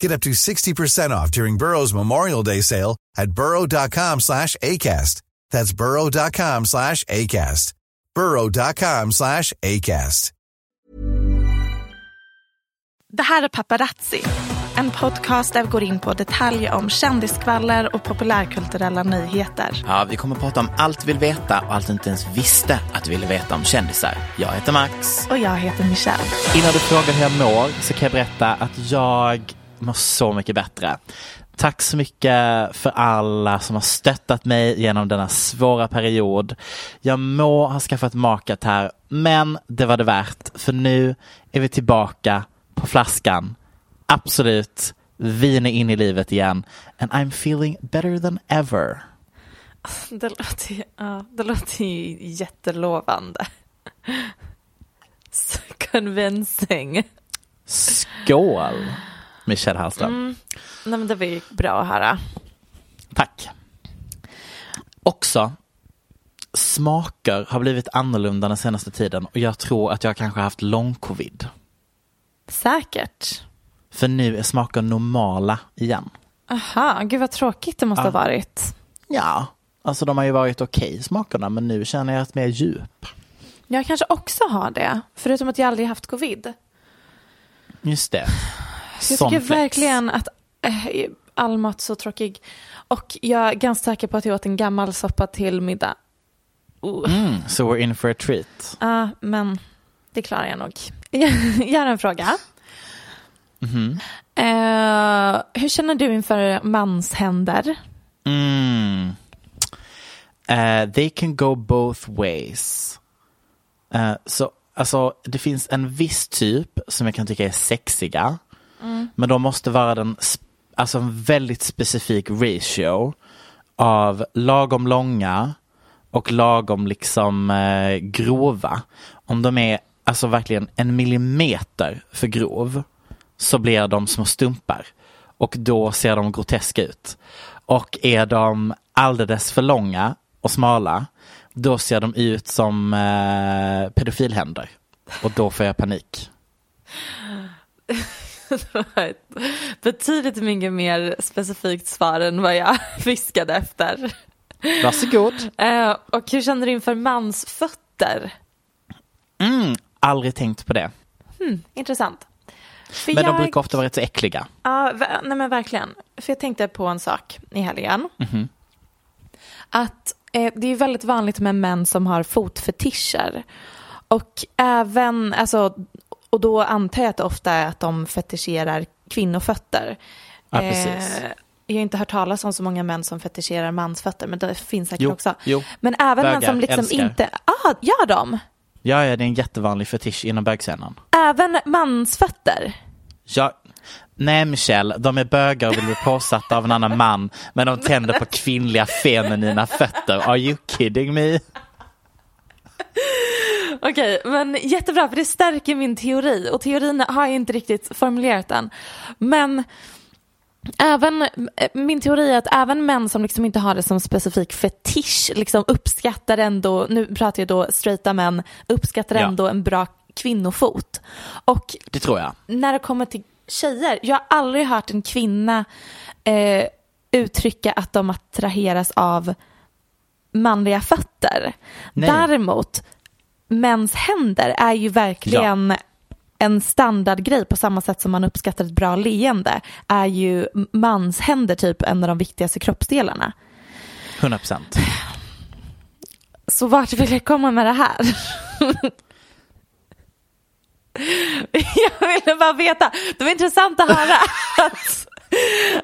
Get up to 60% off during Burrow's Memorial Day sale at burrow.com slash ACAST. That's burrow.com slash ACAST. burrow.com slash ACAST. Det här är Paparazzi, en podcast där vi går in på detaljer om kändiskvaller och populärkulturella nyheter. Ja, vi kommer att prata om allt vi vill veta och allt du inte ens visste att du ville veta om kändisar. Jag heter Max. Och jag heter Michelle. Innan du frågar hur jag mår så kan jag berätta att jag mår så mycket bättre. Tack så mycket för alla som har stöttat mig genom denna svåra period. Jag må ha skaffat makat här, men det var det värt. För nu är vi tillbaka på flaskan. Absolut, vin är inne i livet igen. And I'm feeling better than ever. Det låter, ju- ja, det låter ju jättelovande. So convincing. Skål, Michelle Hallström. Nej men det var ju bra att höra. Tack. Också, smaker har blivit annorlunda den senaste tiden och jag tror att jag kanske har haft lång-covid. Säkert. För nu är smaker normala igen. Aha, gud vad tråkigt det måste ha varit. Ja, alltså de har ju varit okej smakerna men nu känner jag ett mer djup. Jag kanske också har det, förutom att jag aldrig haft covid. Just det. Jag tycker flex. verkligen att äh, all mat så tråkig. Och jag är ganska säker på att jag åt en gammal soppa till middag. Uh. Mm, so we're in for a treat. Ja, men det klarar jag nog. Jag har en fråga. Mhm. Eh, hur känner du inför manshänder? Mm. Eh, they can go both ways. Eh, så, alltså, det finns en viss typ som jag kan tycka är sexiga. Men de måste vara den, alltså en väldigt specifik ratio av lagom långa och lagom liksom eh, grova. Om de är alltså verkligen en millimeter för grov så blir de små stumpar och då ser de groteska ut. Och är de alldeles för långa och smala då ser de ut som eh, pedofilhänder och då får jag panik. Ett betydligt mycket mer specifikt svar än vad jag fiskade efter. Varsågod. Eh, och hur känner du inför mansfötter? Mm, aldrig tänkt på det. Intressant. För Men de jag- brukar ofta vara rätt så äckliga. Ja, nej men verkligen. För jag tänkte på en sak i helgen. Mhm. Att eh, det är väldigt vanligt med män som har fotfetischer. Och även, alltså, och då antar jag att det ofta är att de fetischerar kvinnofötter. Ja, precis. Eh, jag har inte hört talas om så många män som fetischerar mansfötter, men det finns säkert Jo, också. jo. Men även män som liksom älskar. inte, ah, gör de? Ja, ja, det är en jättevanlig fetisch inom bögscenen. Även mansfötter? Ja, nej Michelle, de är bögar och vill bli påsatta av en annan man, men de tänder på kvinnliga feminina fötter. Are you kidding me? Okej, men jättebra för det stärker min teori och teorin har jag inte riktigt formulerat än. Men även, eh, min teori är att även män som liksom inte har det som specifik fetisch liksom uppskattar ändå, nu pratar jag då straighta män, uppskattar Ja. ändå en bra kvinnofot. Och Det tror jag. när det kommer till tjejer, jag har aldrig hört en kvinna eh, uttrycka att de attraheras av manliga fötter. Nej. Däremot, mäns händer är ju verkligen en standardgrej på samma sätt som man uppskattar ett bra leende är ju manshänder typ en av de viktigaste kroppsdelarna. 100 procent. Så vart vill jag komma med det här? jag ville bara veta, det var intressant att höra att,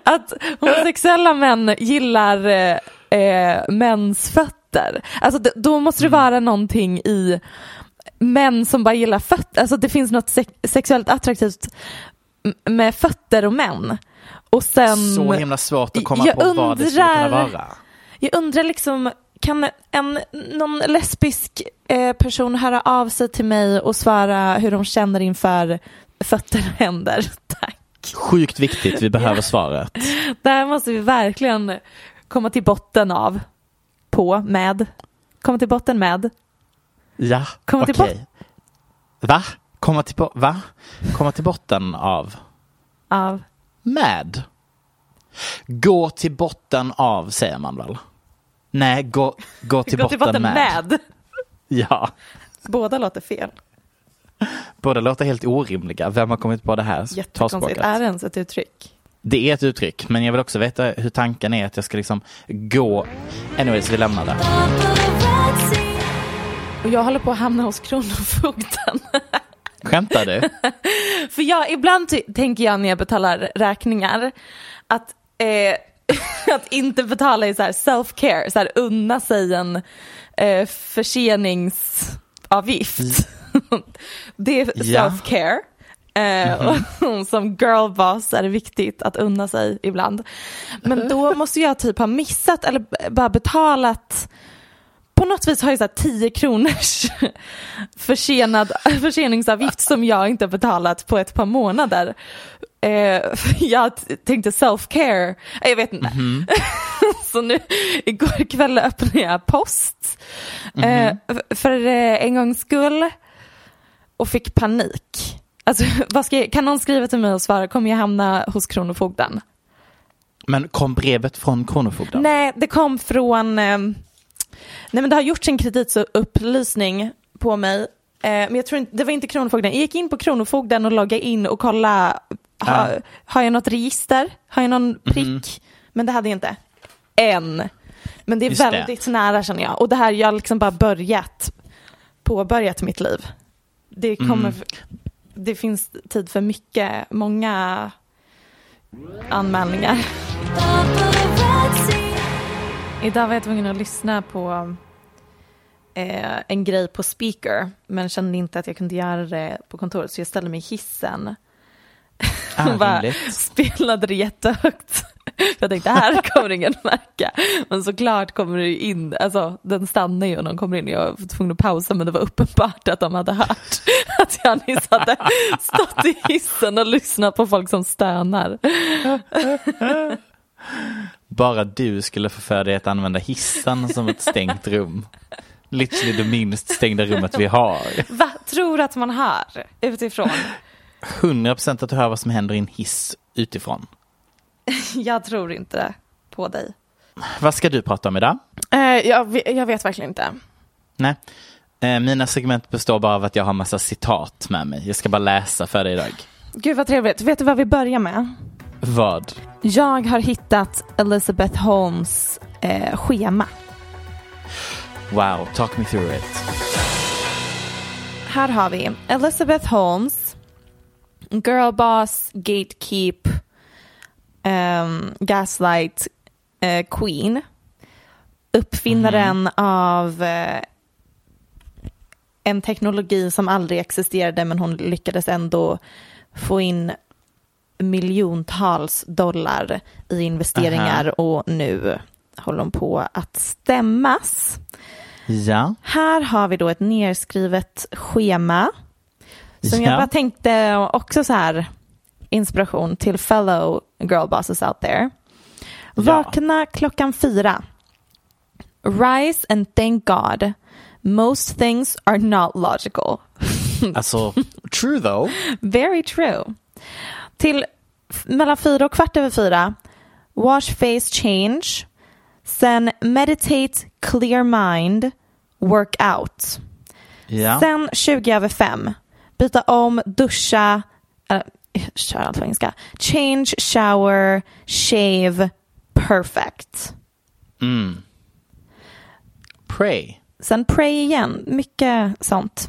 att homosexuella män gillar eh, eh, mäns fötter. Alltså d- då måste det vara någonting i män som bara gillar fötter, alltså det finns något sex- sexuellt attraktivt med fötter och män. Och sen, Så himla svårt att komma på vad det skulle kunna undrar- vara. jag undrar liksom, kan en, någon lesbisk eh, person höra av sig till mig och svara hur de känner inför fötter och händer? Tack. Sjukt viktigt, vi behöver svaret. Det här måste vi verkligen komma till botten av. På, med. Komma till botten med. Ja, okej. till Va? Komma till, va? Komma till botten av? Av. Med? Gå till botten av säger man väl? Nej, gå, gå till, Gå botten, till botten med. med. Ja, Båda låter fel. båda låter helt orimliga. Vem har kommit på det här Jättekonstigt. Är det ens ett uttryck? Det är ett uttryck, men jag vill också veta hur tanken är att jag ska liksom gå. Anyways, vi lämnar det. Och jag håller på att hamna hos Kronofogden. Skämtar du? För jag, ibland tänker jag när jag betalar räkningar att, eh, att inte betala är så self-care, så här unna sig en eh, förseningsavgift. det är self-care. Eh, och som girlboss är det viktigt att unna sig ibland. Men då måste jag typ ha missat eller bara betalat på något vis har jag så här 10 kronors försenad, förseningsavgift som jag inte betalat på ett par månader. Eh, jag tänkte self-care, Eh, jag vet inte. så nu, igår kväll öppnade jag post f- för en gångs skull och fick panik. Alltså, jag, kan någon skriva till mig och svara, kommer jag hamna hos Kronofogden? Men kom brevet från Kronofogden? Nej, det kom från... Eh, nej, men det har gjorts en kreditupplysning på mig. Eh, men jag tror inte, det var inte Kronofogden. Jag gick in på Kronofogden och loggade in och kollade. Ha, Ah. Har jag något register? Har jag någon prick? Men det hade jag inte. Än. Men det är Just det. väldigt nära känner jag. Och det här, jag har liksom bara börjat. Påbörjat mitt liv. Det kommer... Det finns tid för mycket, många anmälningar. Idag var jag tvungen att lyssna på eh, en grej på speaker men kände inte att jag kunde göra det på kontoret så jag ställde mig i hissen Ah, och bara spelade det jättehögt. Jag tänkte här kommer ingen märka. Men såklart kommer det in, alltså den stannar ju och de kommer in. Jag var tvungen att pausa men det var uppenbart att de hade hört att jag nyss hade stått i hissen och lyssnat på folk som stönar. Bara du skulle få för dig att använda hissen som ett stängt rum. Literally det minst stängda rummet vi har. Va, tror att man hör utifrån? 100% att du hör vad som händer i en hiss utifrån. Jag tror inte på dig. Vad ska du prata om idag? Eh, jag, jag vet verkligen inte. Nej. Eh, Mina segment består bara av att jag har massa citat med mig. Jag ska bara läsa för dig idag. Gud vad trevligt. Vet du vad vi börjar med? Vad? Jag har hittat Elizabeth Holmes eh, schema. Wow, talk me through it. Här har vi Elizabeth Holmes, girlboss, gatekeep, ehm, gaslight, eh, queen, uppfinnaren av eh, en teknologi som aldrig existerade men hon lyckades ändå få in miljontals dollar i investeringar och nu håller hon på att stämmas. Ja. Här har vi då ett nerskrivet schema som Ja. jag bara tänkte också så här inspiration till fellow girl bosses out there. Vakna klockan fyra. Rise and thank God. Most things are not logical. Alltså, true though. Very true. Till mellan fyra och kvart över fyra, wash face change. Sen meditate, clear mind, work out. Ja. Sen 20 över fem, byta om, duscha, kör allt på engelska. Change, shower, shave, perfect. Pray. Sen pray igen, mycket sånt.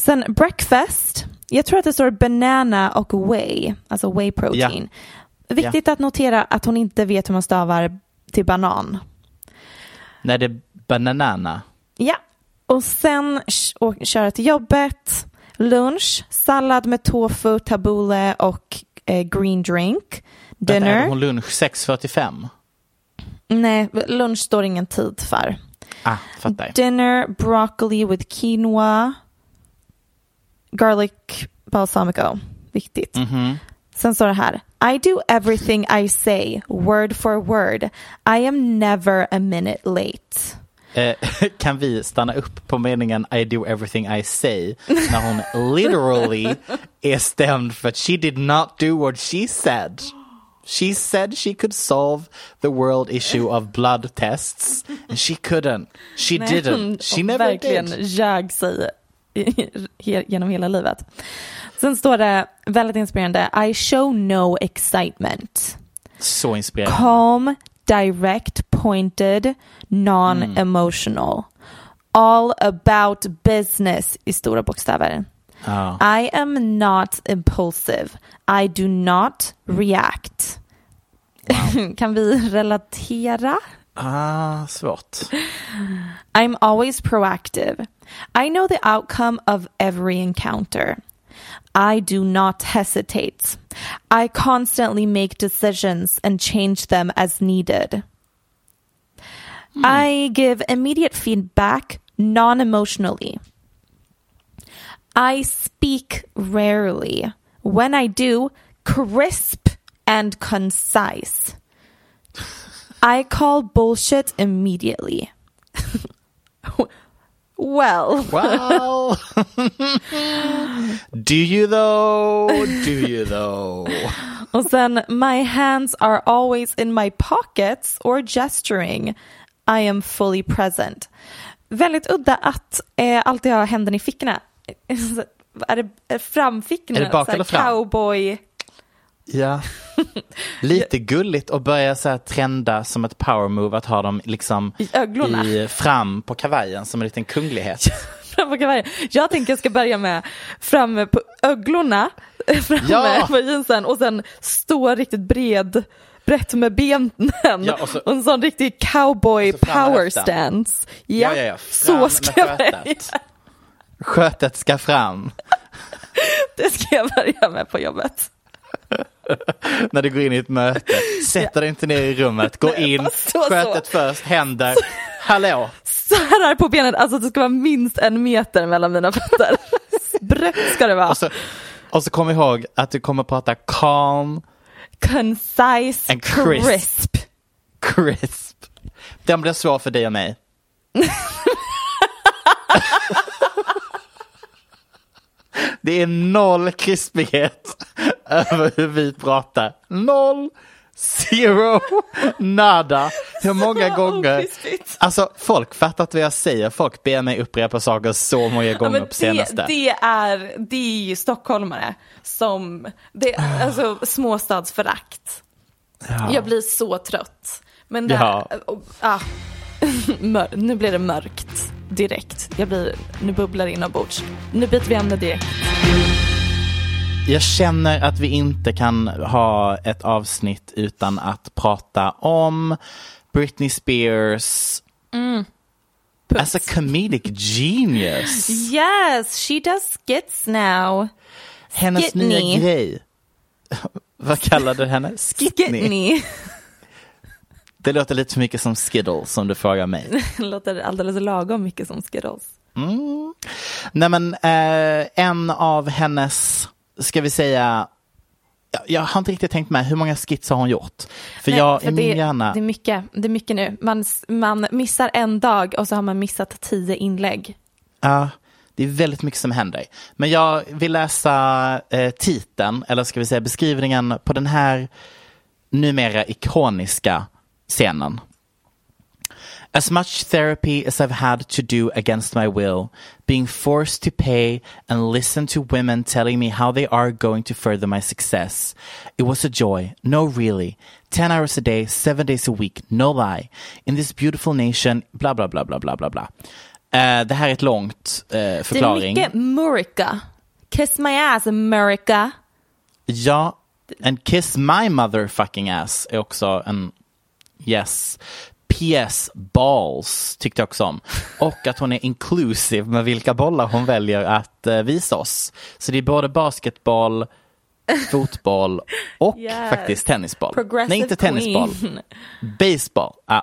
Sen breakfast, jag tror att det står banana och whey, alltså whey protein. Viktigt att notera att hon inte vet hur man stavar till banan. Nej, det är banana. Ja, och sen och köra till jobbet, lunch, sallad med tofu, tabbouleh och eh, green drink. Vänta, Dinner. hade hon lunch 6.45? Nej, lunch står ingen tid för. Ah, fattar. Dinner, broccoli with quinoa, garlic balsamico. Viktigt. Sen står det här. I do everything I say, word for word. I am never a minute late. Eh, kan vi stanna upp på meningen I do everything I say när hon literally är stämd för att she did not do what she said. She said she could solve the world issue of blood tests and she couldn't. She didn't. She never verkligen did. ljög sig genom hela livet. Sen står det väldigt inspirerande. I show no excitement. Så inspirerande. Calm, direct, pointed, non-emotional. All about business i stora bokstäver. Ja. I am not impulsive. I do not react. kan vi relatera? Ah, svårt. I'm always proactive. I know the outcome of every encounter. I do not hesitate. I constantly make decisions and change them as needed. Hmm. I give immediate feedback non emotionally. I speak rarely. When I do, crisp and concise. I call bullshit immediately. well, Well, do you though? Do you though? och sen my hands are always in my pockets or gesturing. I am fully present. Väldigt udda att eh, alltid ha händerna i fickorna. Är det det framfickorna? Är det bak eller fram? Cowboy. Ja. Lite gulligt att börja så trenda som ett power move att ha dem liksom I öglorna. i, fram på kavajen som en liten kunglighet. fram på kavajen. Jag tänker jag ska börja med framme på öglorna, framme Ja. på jeansen och sen stå riktigt bred, brett med benen Ja, och så- en sån riktig cowboy och fram power stance. Ja, ja, ja. så Fram ska jag börja. Skötet ska fram Det ska jag börja med på jobbet. när du går in i ett möte. Sätter dig inte ner i rummet, gå in, skötet först, händer. Hallå! Så här på benet, alltså det ska vara minst en meter mellan mina fötter. Brett ska det vara. Och så, och så kom ihåg att du kommer prata calm, Concise, And crisp. crisp. crisp. Den blir svår för dig och mig. Det är noll krispighet över hur vi pratar. Noll, zero, nada. Hur många gånger? Alltså folk fattar inte vad jag säger. Folk ber mig upprepa saker så många Ja, gånger men på det, senaste. det, är, det är ju stockholmare som, det, alltså småstadsförakt. Jag blir så trött. Men det, Ja. och, ah, nu blir det mörkt direkt. Jag blir, nu bubblar det inombords. Nu byter vi ämne direkt. Jag känner att vi inte kan ha ett avsnitt utan att prata om Britney Spears as a comedic genius. Yes, she does skits now. Hennes Skitney. nya grej. Vad kallade du henne? Skitney. Skitney. Det låter lite för mycket som Skittles som du frågar mig. Låter alldeles lagom mycket som Skittles. Nej men eh, en av hennes, ska vi säga, jag, har inte riktigt tänkt med hur många skits har hon gjort? För Nej, jag för det, hjärna, det är mycket, det är mycket nu. Man, man missar en dag och så har man missat tio inlägg. ja, Det är väldigt mycket som händer. Men jag vill läsa eh, titeln, eller ska vi säga beskrivningen på den här numera ikoniska scenen. As much therapy as I've had to do against my will, being forced to pay and listen to women telling me how they are going to further my success. It was a joy. No, really. 10 hours a day, 7 days a week, no lie. In this beautiful nation, bla bla bla bla bla bla bla. Eh, det här är ett långt eh, Det är förklaring. mycket Murica. Kiss my ass America. Ja, and kiss my motherfucking ass är också en yes. PS balls tyckte jag också om. Och att hon är inclusive med vilka bollar hon väljer att eh, visa oss. Så det är både basketboll, fotboll och Yes. faktiskt tennisboll. Progressive Nej, inte tennisboll. queen. Baseball. Ah.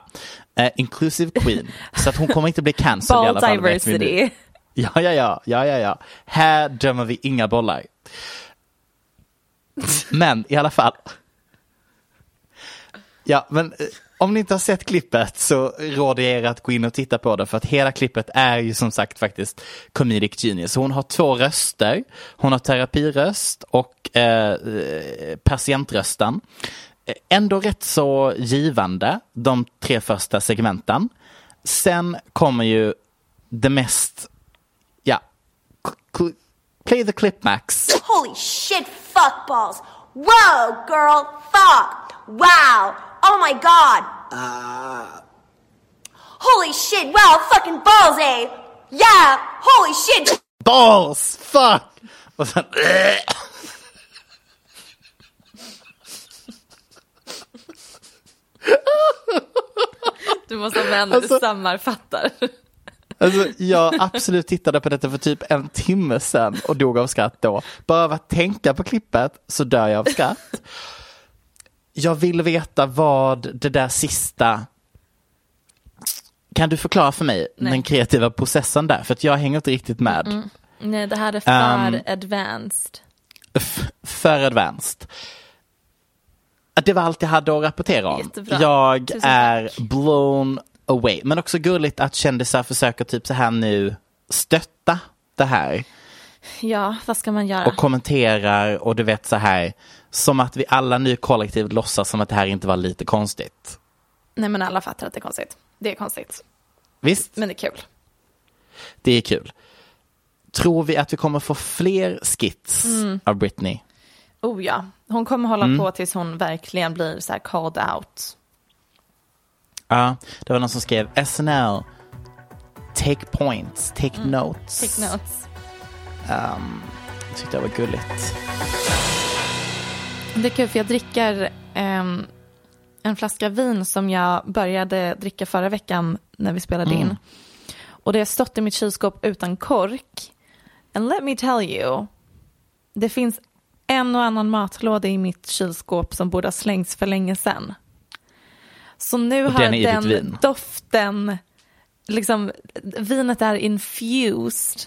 Eh, inclusive queen. Så att hon kommer inte bli cancelled i Ball alla fall. nu. diversity. Ja, ja, ja, ja, ja, ja. Här dömer vi inga bollar. Men i alla fall. Ja, men eh, om ni inte har sett klippet så råder jag er att gå in och titta på det för att hela klippet är ju som sagt faktiskt comedic genius. Hon har två röster. Hon har terapiröst och eh, patientrösten. Ändå rätt så givande de tre första segmenten. Sen kommer ju det mest, ja, play the clip Max. Holy shit, fuck balls. Whoa, girl, fuck. Wow. Oh my god. Holy shit, wow, fucking balls, eh? Yeah, holy shit. Balls! Fuck! Och sen... Du måste vänner Alltså- du sammanfattar. Alltså, jag absolut tittade på detta för typ en timme sedan och dog av skratt då. Bara av att tänka på klippet så dör jag av skratt. Jag vill veta vad det där sista... Kan du förklara för mig Nej. den kreativa processen där? För att jag hänger inte riktigt med. Nej, det här är för Ehm. advanced. För advanced. Det var allt jag hade att rapportera om. Jättebra. Jag Tusen är tack. blown away. Men också gulligt att kändisar försöker typ så här nu stötta det här Ja, vad ska man göra? och kommenterar och du vet så här som att vi alla nu kollektivt låtsas som att det här inte var lite konstigt. Nej, men alla fattar att det är konstigt. Det är konstigt, Visst, men det är kul. det är kul. Tror vi att vi kommer få fler skits Mm. av Britney? Oh ja, hon kommer hålla Mm. på tills hon verkligen blir så här called out. Ja, det var någon som skrev SNL, take points, take notes. Mm. Take notes. Jag tyckte det var gulligt. Det är kul för jag dricker ehm, en flaska vin som jag började dricka förra veckan när vi spelade Mm. in. Och det har stått i mitt kylskåp utan kork. And let me tell you, det finns en och annan matlåda i mitt kylskåp som borde ha slängts för länge sedan. Så nu Och har den den doften, liksom vinet är infused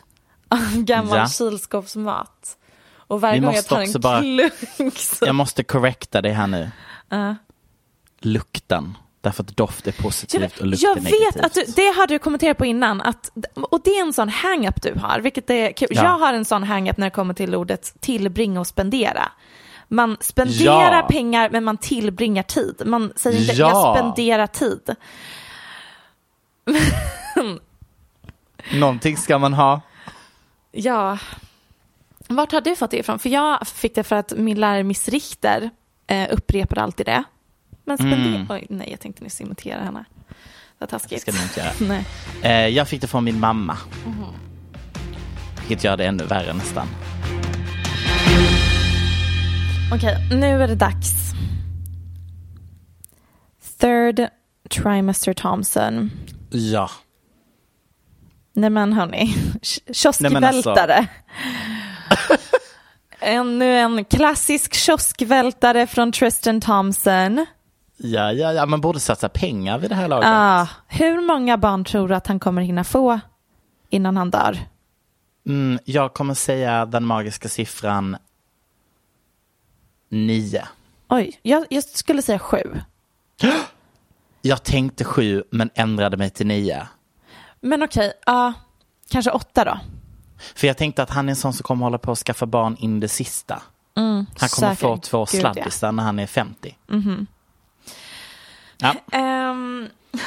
av gammal Ja. kylskåpsmat. Och varje Vi gång jag måste tar en bara- klunk så... Jag måste correcta dig här nu. Lukten. Därför att doft är positivt och lukt jag är vet negativt. att du, det hade du kommenterat på innan, att, och det är en sån hang-up du har, vilket är kul. Ja. Jag har en sån hang-up när det kommer till ordet tillbringa och spendera. Man spenderar Ja. pengar men man tillbringar tid. Man säger inte Ja. jag spenderar tid. Någonting ska man ha. Ja, vart har du fått det ifrån? För jag fick det för att min lärare Miss Richter eh, upprepar alltid det. Men spendera... Mm. Oj, nej, jag tänkte nyss imitera henne. Det var Det taskigt. ska inte göra. Nej. Eh, jag fick det från min mamma. Mhm. Vilket gör det ännu värre nästan. Okej, nu är det dags. Third trimester Thompson. Ja. Nej men hörni, alltså. kioskvältare. Ännu en klassisk kioskvältare från Tristan Thompson. Ja, ja, ja, man borde satsa pengar vid det här laget. Ah, hur många barn tror du att han kommer hinna få innan han dör? Mm, jag kommer säga den magiska siffran nio. Oj, jag, jag skulle säga sju. Jag tänkte sju men ändrade mig till nio. Men okej, ja, kanske åtta då. För jag tänkte att han är en sån som kommer hålla på att skaffa barn in det sista. han kommer säkert. få två Gud, ja. sladdisar när han är 50. Ja. Ehm,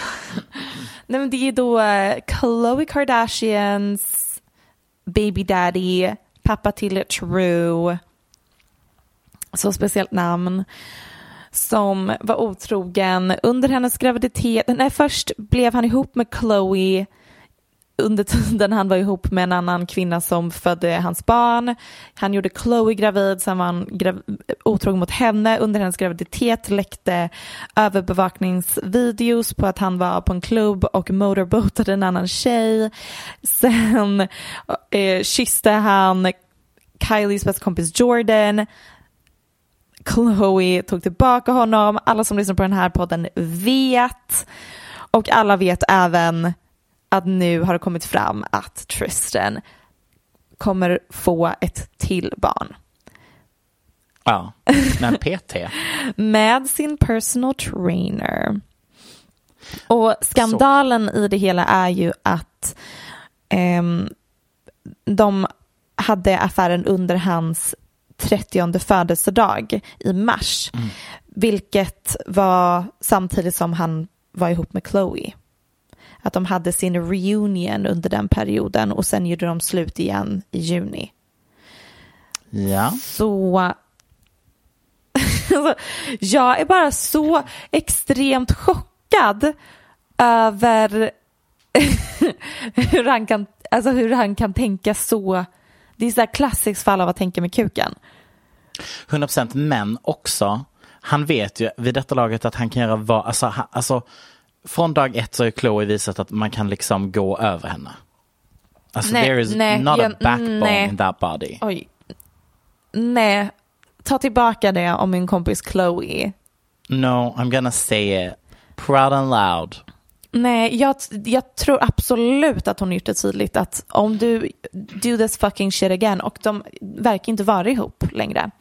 nej men det är då eh, Khloe Kardashians baby daddy, pappa till True, så speciellt namn, som var otrogen under hennes graviditet. Nej, först blev han ihop med Khloe under tiden han var ihop med en annan kvinna som födde hans barn. Han gjorde Chloe gravid, sen var han grav- otrogen mot henne. Under hennes graviditet läckte överbevakningsvideos på att han var på en klubb och motorboatade en annan tjej. Sen eh, kysste han Kylies bästa kompis Jordan. Chloe tog tillbaka honom. Alla som lyssnar på den här podden vet. Och alla vet även att nu har det kommit fram att Tristan kommer få ett till barn ja. Men PT. med sin personal trainer. Och skandalen i det hela är ju att ehm, de hade affären under hans 30 födelsedag i mars. Vilket var samtidigt som han var ihop med Chloe. Att de hade sin reunion under den perioden och sen gjorde de slut igen i juni. Ja. Så jag är bara så extremt chockad över hur, han kan, alltså hur han kan tänka så. Det är så här klassiskt fall av att tänka med kuken. 100% men också, han vet ju vid detta laget att han kan göra vad, alltså, han, alltså från dag ett så har ju Chloe visat att man kan liksom gå över henne. Alltså Nej, there is nej, not jag- a backbone nej. in that body. Oj. Nej, ta tillbaka det om min kompis Chloe. No, I'm gonna say it. Proud and loud. Nej, jag, jag tror absolut att hon gjort det tydligt att om du do this fucking shit again och de verkar inte vara ihop längre.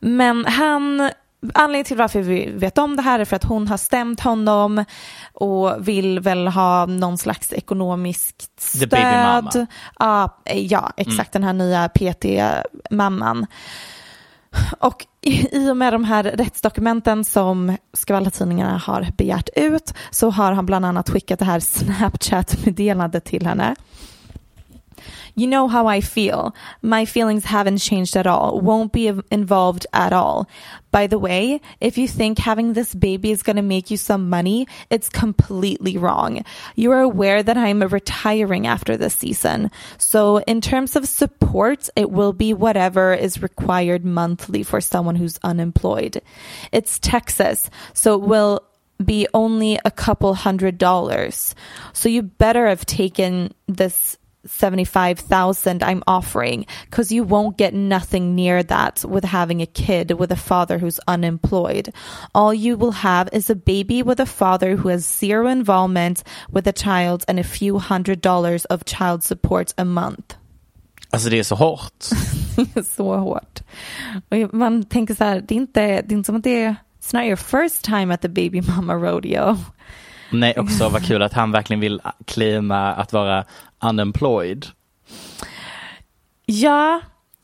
Men han, anledningen till varför vi vet om det här är för att hon har stämt honom och vill väl ha någon slags ekonomiskt The stöd. baby mama. Ja, ja, exakt den här nya PT-mamman. Och i i och med de här rättsdokumenten som skvallertidningarna har begärt ut så har han bland annat skickat det här Snapchat-meddelandet till henne. You know how I feel. My feelings haven't changed at all. Won't be involved at all. By the way, if you think having this baby is going to make you some money, it's completely wrong. You are aware that I'm retiring after this season. So, in terms of support, it will be whatever is required monthly for someone who's unemployed. It's Texas, so it will be only a couple hundred dollars. So you better have taken this 75,000 I'm offering cuz you won't get nothing near that with having a kid with a father who's unemployed. All you will have is a baby with a father who has zero involvement with the child and a few hundred dollars of child support a month. Alltså det är så hårt. så hårt. Och man tänker så här, det är inte, det är inte som att det är It's not your first time at the baby mama rodeo. Nej, också vad kul att han verkligen vill claima att vara unemployed. Ja,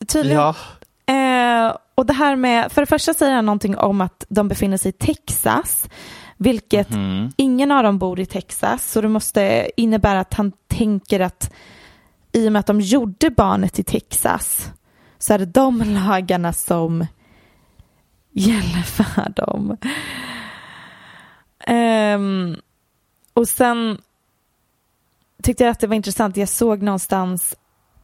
tydligen. Ja. Eh, och det här med, för det första säger han någonting om att de befinner sig i Texas, vilket ingen av dem bor i Texas, så det måste innebära att han tänker att i och med att de gjorde barnet i Texas så är det de lagarna som gäller för dem. Ehm, och sen tyckte jag att det var intressant, jag såg någonstans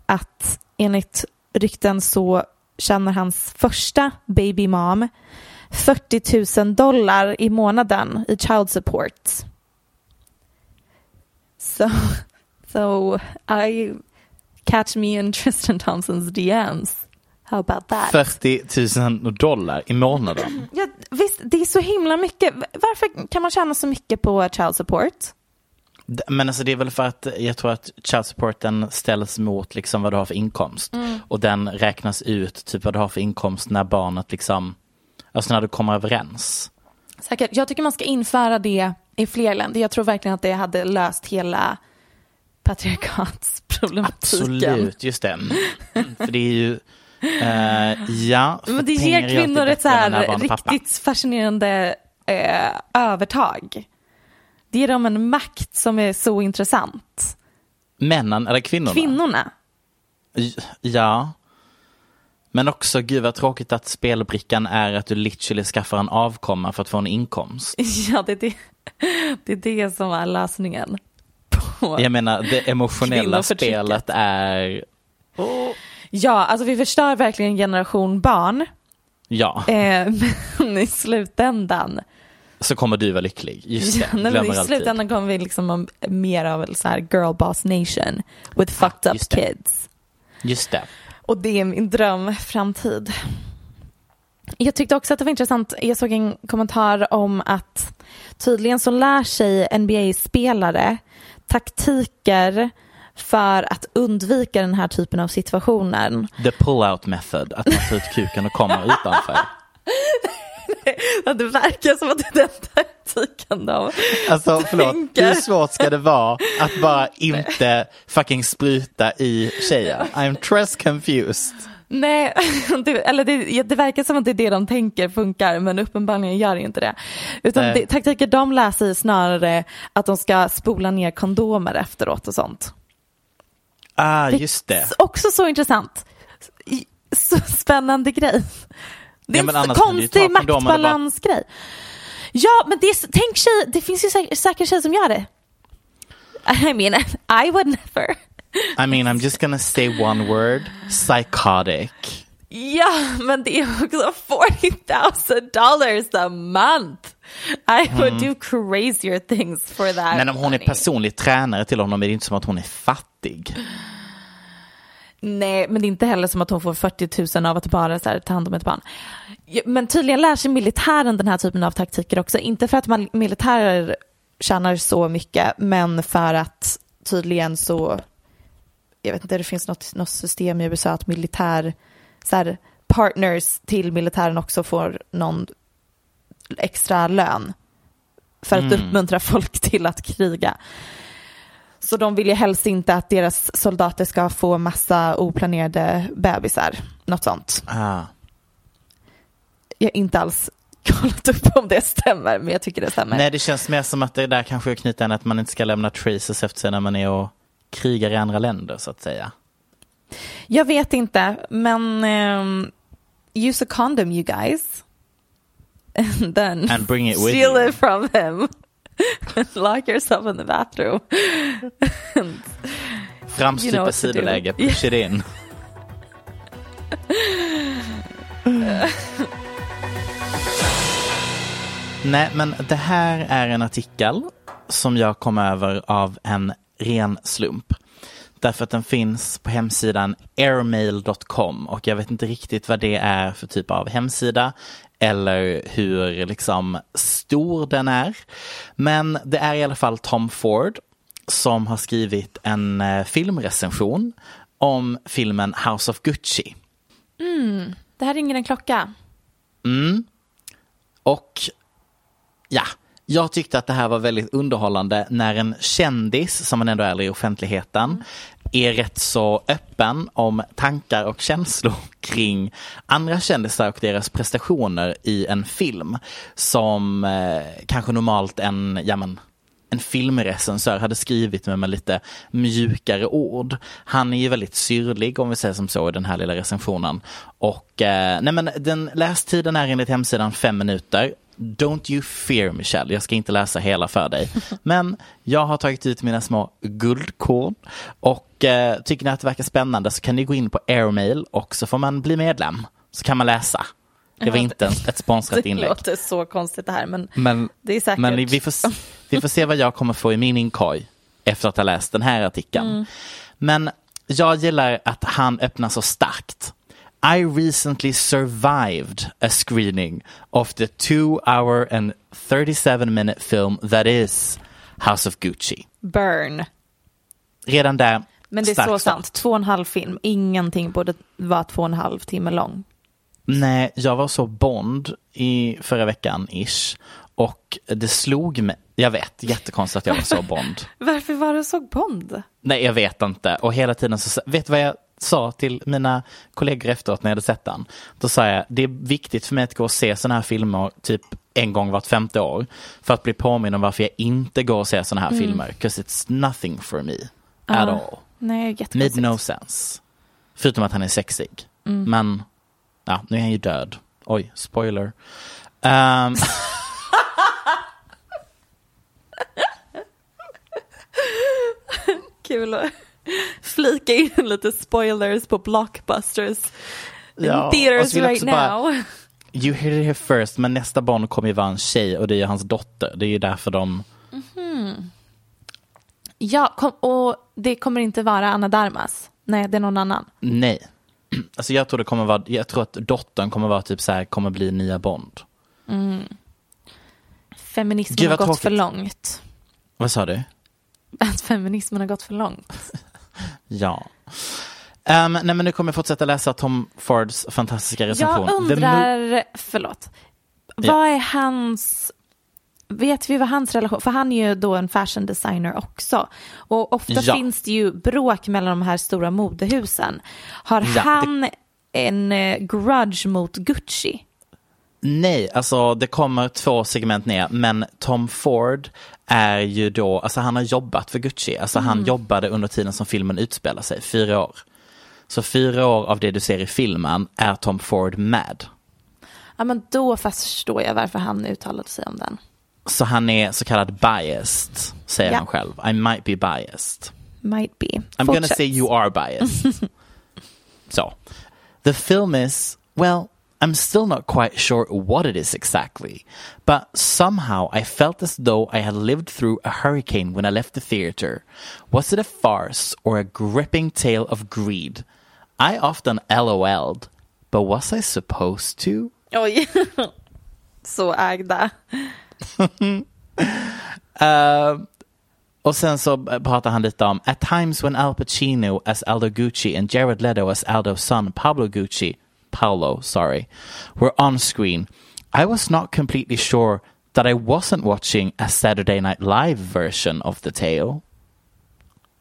att enligt rykten så tjänar hans första baby mom 40 000 dollar i månaden i child support. So, so I catch me in Tristan Thompsons DMs. How about that? 40 000 dollar i månaden. Ja, visst, det är så himla mycket. Varför kan man tjäna så mycket på child support? Men alltså det är väl för att jag tror att child supporten ställs mot liksom vad du har för inkomst. Och den räknas ut typ vad du har för inkomst när barnet liksom, alltså när du kommer överens. Säkert. Jag tycker man ska införa det i fler länder. Jag tror verkligen att det hade löst hela patriarkatsproblematiken. Absolut, just det. Mm, För det är ju, eh, ja. Men det ger kvinnor ett så här riktigt fascinerande eh, övertag. Det ger dem en makt som är så intressant. Männen eller kvinnorna? Kvinnorna. Ja. Men också, gud vad tråkigt att spelbrickan är att du literally skaffar en avkomma för att få en inkomst. Ja, det är det, det, är det som är lösningen. På. Jag menar, det emotionella spelet är, Ja, alltså vi förstör verkligen en generation barn. ja, Eh, men i slutändan, så kommer du vara lycklig. Just det, ja, nej, glömmer i alltid. slutändan kommer vi liksom mer av så här girl boss nation with fucked up det. kids. Just det. Och det är min drömframtid. Jag tyckte också att det var intressant, jag såg en kommentar om att tydligen så lär sig NBA-spelare taktiker för att undvika den här typen av situationer. The pull-out method, att man tar ut kuken och kommer utanför. Det verkar som att det är den taktiken de Alltså förlåt, tänker. hur svårt ska det vara att bara inte fucking spruta i tjejer? I'm trust confused. Nej, det, eller det, det verkar som att det är det de tänker funkar men uppenbarligen gör inte det. Utan det, taktiker de lär sig är snarare att de ska spola ner kondomer efteråt och sånt. Ah, just det. Också så intressant. Så spännande grej. Det är Ja, en konstig kondomerna bara- maktbalansgrej. Ja, men det är, tänk tjej, det finns ju säkert, säkert tjejer som gör det. I mean, I would never. I mean, I'm just gonna say one word, psychotic. Ja, men det är också 40 000 dollars a month. I would do crazier things for that Mm. Men om hon är money. personlig tränare till honom är det inte som att hon är fattig. Nej, men det är inte heller som att hon får 40 000 av att bara så här, ta hand om ett barn. Men tydligen lär sig militären den här typen av taktiker också. Inte för att man, militärer tjänar så mycket, men för att tydligen så, jag vet inte, det finns något, något system i USA att militär, så här, partners till militären också får någon extra lön för att uppmuntra folk till att kriga. Så de vill ju helst inte att deras soldater ska få massa oplanerade bebisar. Något sånt. Ah. Jag har inte alls kollat upp om det stämmer, men jag tycker det stämmer. Nej, det känns mer som att det där kanske är knyta an att man inte ska lämna traces efter sig när man är och krigar i andra länder så att säga. Jag vet inte, men um, use a condom you guys. And then And bring it with steal you. it from him. Lock yourself in the bathroom. Framstupa You know sidoläge, do. push it in. Nej, men det här är en artikel som jag kom över av en ren slump. Därför att den finns på hemsidan airmail.com och jag vet inte riktigt vad det är för typ av hemsida eller hur liksom stor den är. Men det är i alla fall Tom Ford som har skrivit en eh, filmrecension om filmen House of Gucci. Det här ringer en klocka. Och ja, jag tyckte att det här var väldigt underhållande när en kändis, som man ändå är i offentligheten, är rätt så öppen om tankar och känslor kring andra kändisar och deras prestationer i en film som eh, kanske normalt en, ja men, en filmrecensör hade skrivit med, med lite mjukare ord. Han är ju väldigt syrlig om vi säger som så i den här lilla recensionen. Och eh, nej men den lästiden är enligt hemsidan fem minuter. Don't you fear Michelle, jag ska inte läsa hela för dig. Men jag har tagit ut mina små guldkorn och eh, tycker ni att det verkar spännande så kan ni gå in på Airmail och så får man bli medlem. Så kan man läsa. Det var inte ett sponsrat Det inlägg. låter så konstigt det här, men Men, det är säkert. men vi, får, vi får se vad jag kommer få i min inkorg efter att ha läst den här artikeln. Mm. Men jag gillar att han öppnar så starkt. I recently survived a screening of the two hour and 37 minute film that is House of Gucci. Burn. Redan där, Men det är så sant. Två och en halv film. Ingenting borde vara två och en halv timme lång. Nej, jag var så Bond i förra veckan ish. Och det slog mig, Jag vet, jättekonstigt att jag var så Bond. Varför var du så Bond? Nej, jag vet inte. Och hela tiden så, vet du vad jag sa till mina kollegor efteråt när jag hade sett den? Då sa jag, det är viktigt för mig att gå och se sådana här filmer typ en gång vart femte år. För att bli påminn om varför jag inte går och ser sådana här filmer. Because it's nothing for me at all. Nej, Made no sense. Förutom att han är sexig. Men, ja, nu är han ju död. Oj, spoiler. Ehm, Kul att flika in lite spoilers på blockbusters. Ja, theaters right också bara- now. You hear it here first, men nästa barn kommer ju vara en tjej och det är ju hans dotter. Det är ju därför de... Ja, kom, och det kommer inte vara Anna Darmas. Nej, det är någon annan. Nej. Alltså jag tror det kommer vara, jag tror att dottern kommer vara typ så här, kommer bli nya Bond. Feminismen Gud, har gått för tråkigt. långt. Vad sa du? Att feminismen har gått för långt. Ja. Um, nej men nu kommer jag fortsätta läsa Tom Fords fantastiska recension. Jag The undrar, förlåt, vad är hans, vet vi vad hans relation, för han är ju då en fashion designer också. Och ofta Ja. finns det ju bråk mellan de här stora modehusen. Har Ja, det- han en eh, grudge mot Gucci? Nej, alltså det kommer två segment ner, men Tom Ford är ju då, alltså han har jobbat för Gucci, alltså han jobbade under tiden som filmen utspelar sig, fyra år. Så fyra år av det du ser i filmen är Tom Ford med. Ja men då förstår jag varför han uttalade sig om den. Så han är så kallad biased, säger Ja. han själv. I might be biased. Might be. I'm gonna say you are biased. so, the film is, well, I'm still not quite sure what it is exactly, but somehow I felt as though I had lived through a hurricane when I left the theater. Was it a farce or a gripping tale of greed? I often LOL'd, but was I supposed to? Oj. Så ägda. Och sen så pratar han lite om At times when Al Pacino as Aldo Gucci and Jared Leto as Aldo's son Pablo Gucci, Paolo, sorry, were on screen, I was not completely sure that I wasn't watching a Saturday Night Live version of the tale.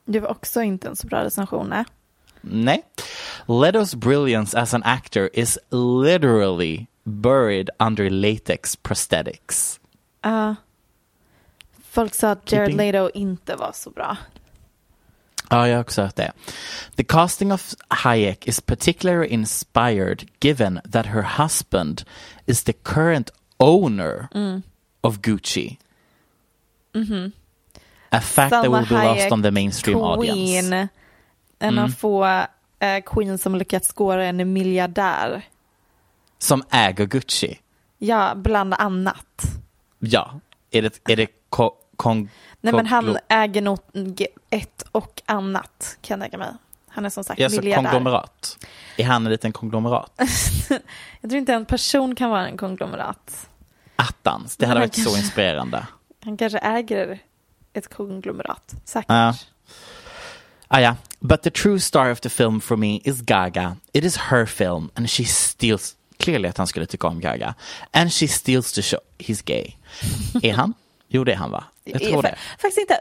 Det var också inte en så bra recension. nej. Nej. Leto's brilliance as an actor is literally buried under latex prosthetics. Ja. folk sa att Jared Leto inte var så bra. Ja, jag har också hört det. The casting of Hayek is particularly inspired given that her husband is the current owner of Gucci. A fact that Salma will be lost Hayek, on the mainstream audience. Mm. Queen, en av få eh, queen som lyckats skåra en miljardär. Som äger Gucci. Ja, bland annat. Ja. Är det, är det kon, Nej men han äger nog ett och annat kan jag tänka mig. Han är som sagt Ja, så miljardär. konglomerat. Är han en liten konglomerat? Jag tror inte en person kan vara en konglomerat. Attans, det hade varit så kanske- inspirerande. Han kanske äger ett konglomerat. Säkert. Ja. Ah, yeah. But the true star of the film for me is Gaga. It is her film and she steals... Clearly att han skulle tycka om Gaga. And she steals the show. He's gay. är han? Jo, det är han va? Jag tror det. Faktiskt inte.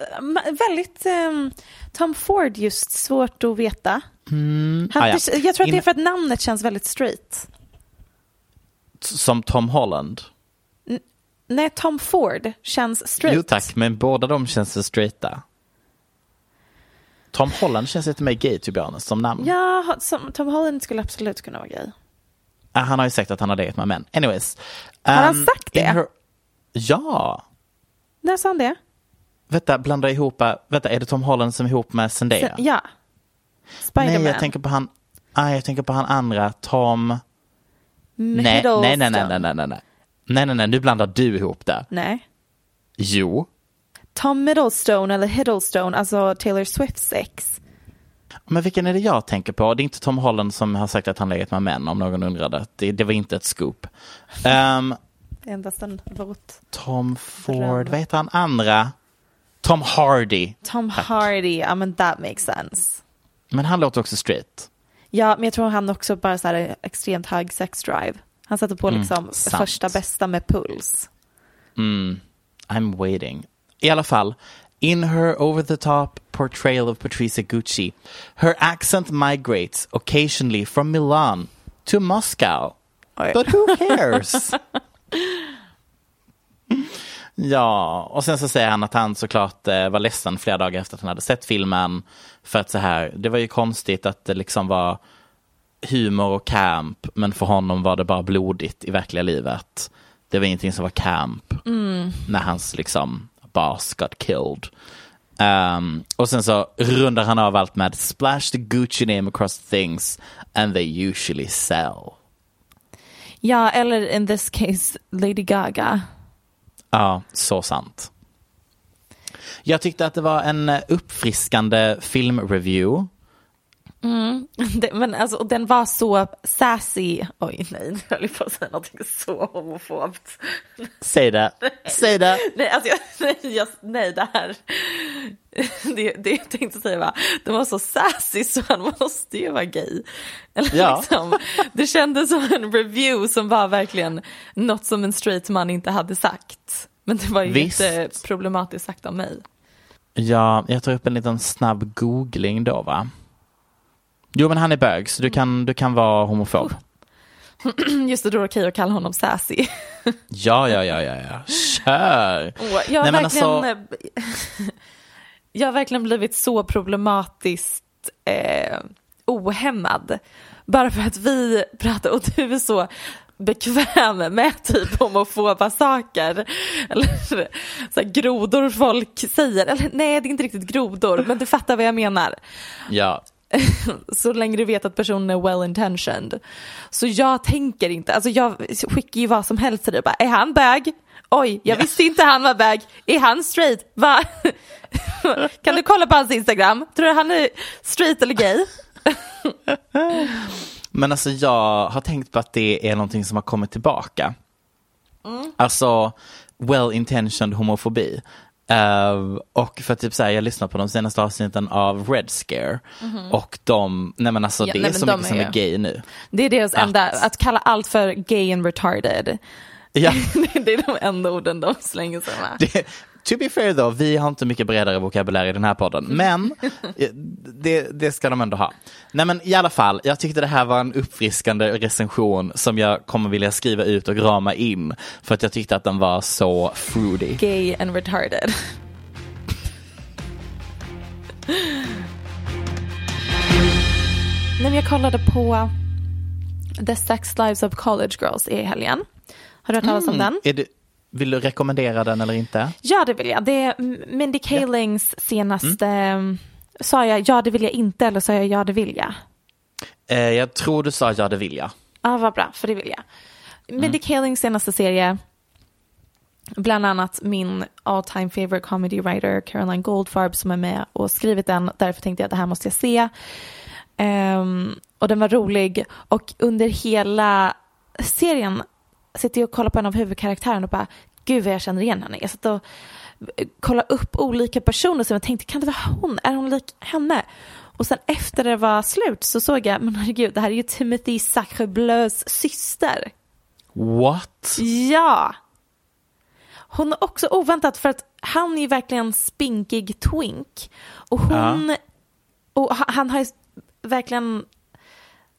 Väldigt ehm, Tom Ford just svårt att veta. Han, Ah, ja. jag tror att det är för att namnet känns väldigt straight. Som Tom Holland. Nej, Tom Ford känns straight. Jo tack, men båda de känns straighta. Tom Holland känns lite mer gay, to be honest, som namn. Ja, som, Tom Holland skulle absolut kunna vara gay. Ah, Han har ju sagt att han har legat med män. Anyways. Har han Um, sagt det? her- Ja. När sa han det? Vänta, blanda ihop, äh, vänta, är det Tom Holland som är ihop med Zendaya? Ja. Spiderman. Nej, jag tänker på han, ah, jag tänker på han andra, Tom... Nej, nej, nej, nej, nej, nej, nej, nej. Nej, nej, nej, nu blandar du ihop det. Nej. Jo. Tom Middlestone eller Hiddlestone, alltså Taylor Swifts ex. Men vilken är det jag tänker på? Det är inte Tom Holland som har sagt att han legat med män, om någon undrade. Det, det var inte ett scoop. Ehm, Endast en våt. Tom Ford, vad heter han andra? Tom Hardy. Tom Tack. Hardy, ja men that makes sense. Men han låter också straight. Ja, men jag tror han också bara så här extremt hög sex drive. Han satte på liksom Mm, första bästa med puls. I'm waiting. i alla fall. In her over the top portrayal of Patricia Gucci, her accent migrates occasionally from Milan to Moscow. But who cares? Ja, och sen så säger han att han såklart eh, var ledsen flera dagar efter att han hade sett filmen. För att så här, det var ju konstigt att det liksom var humor och camp, men för honom var det bara blodigt i verkliga livet. Det var ingenting som var camp när hans liksom boss got killed. Um, och sen så rundar han av allt med splash the Gucci name across things and they usually sell. Ja, eller in this case Lady Gaga. Ja, så sant. Jag tyckte att det var en eh, uppfriskande filmreview. Det, men alltså, och den var så sassy. Oj, nej, nu höll jag på att säga någonting så homofobt. Säg det, säg det. Nej, alltså jag, nej, jag, nej, det här. Det, det jag tänkte säga var, den var så sassy så han måste ju vara gay. Eller Ja. liksom, det kändes som en review som var verkligen något som en straight man inte hade sagt. Men det var ju Visst. jätteproblematiskt sagt av mig. Ja, jag tar upp en liten snabb googling då va. Jo men han är bög så du kan, du kan vara homofob. Just det, då är det okej att kalla honom sassy. Ja, ja, ja, ja, ja. Kör! Åh, jag, har Nej, verkligen, alltså- jag har verkligen blivit så problematiskt eh, ohämmad. Bara för att vi pratar och du är så bekväm med typ homofoba saker. Eller så här, grodor folk säger. Eller nej, det är inte riktigt grodor, men du fattar vad jag menar. Ja, Så länge du vet att personen är well intentioned. Så jag tänker inte, alltså jag skickar ju vad som helst till dig. Bara, är han bög? Oj, jag visste inte han var bög. Är han straight? Va? kan du kolla på hans Instagram? Tror du han är straight eller gay? men alltså jag har tänkt på att det är någonting som har kommit tillbaka. Alltså well-intentioned homofobi. Eh, och för typ så här, jag lyssnade på de senaste avsnitten av Red Scare och de, nej men alltså Ja, det nej, är så de mycket som är- är gay nu. Det är deras enda, Att- att kalla allt för gay and retarded. Ja. det är de enda orden de slänger sig med. Det, to be fair då, vi har inte mycket bredare vokabulär i den här podden, men eh, det, det ska de ändå ha. Nej men i alla fall, jag tyckte det här var en uppfriskande recension som jag kommer vilja skriva ut och rama in för att jag tyckte att den var så fruity. Gay and retarded. Nej, jag kollade på The Sex Lives of College Girls i helgen. Har du hört talas om den? Vill du rekommendera den eller inte? Ja, det vill jag. Det är Mindy Kalings senaste... Sa jag ja, det vill jag inte eller sa jag ja, det vill jag? Eh, jag tror du sa ja det vill jag. Ja, vad bra, för det vill jag. Mindy Kalings senaste serie, bland annat min all time favorite comedy writer Caroline Goldfarb som är med och skrivit den. Därför tänkte jag att det här måste jag se. Ehm, och den var rolig och under hela serien sitter jag och kollar på en av huvudkaraktärerna och bara gud vad jag känner igen henne. Jag satt och kollade upp olika personer som jag tänkte kan det vara hon? Är hon lik henne? Och sen efter det var slut så såg jag, men herregud, det här är ju Timothy Sacrebleus syster. What? Ja! Hon är också oväntat för att han är ju verkligen spinkig twink. Och hon, och ha- han har ju verkligen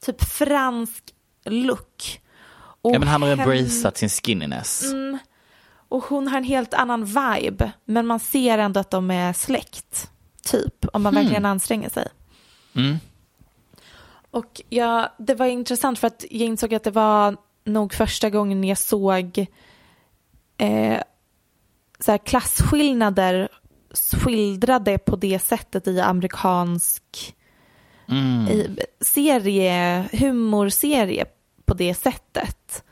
typ fransk look. Och Ja men han har embraceat sin skinniness. Och hon har en helt annan vibe. Men man ser ändå att de är släkt. Typ. Om man verkligen anstränger sig. Mm. Och ja, det var intressant för att jag insåg att det var nog första gången jag såg eh, så här klasskillnader skildrade på det sättet i amerikansk i, serie, humorserie på det sättet.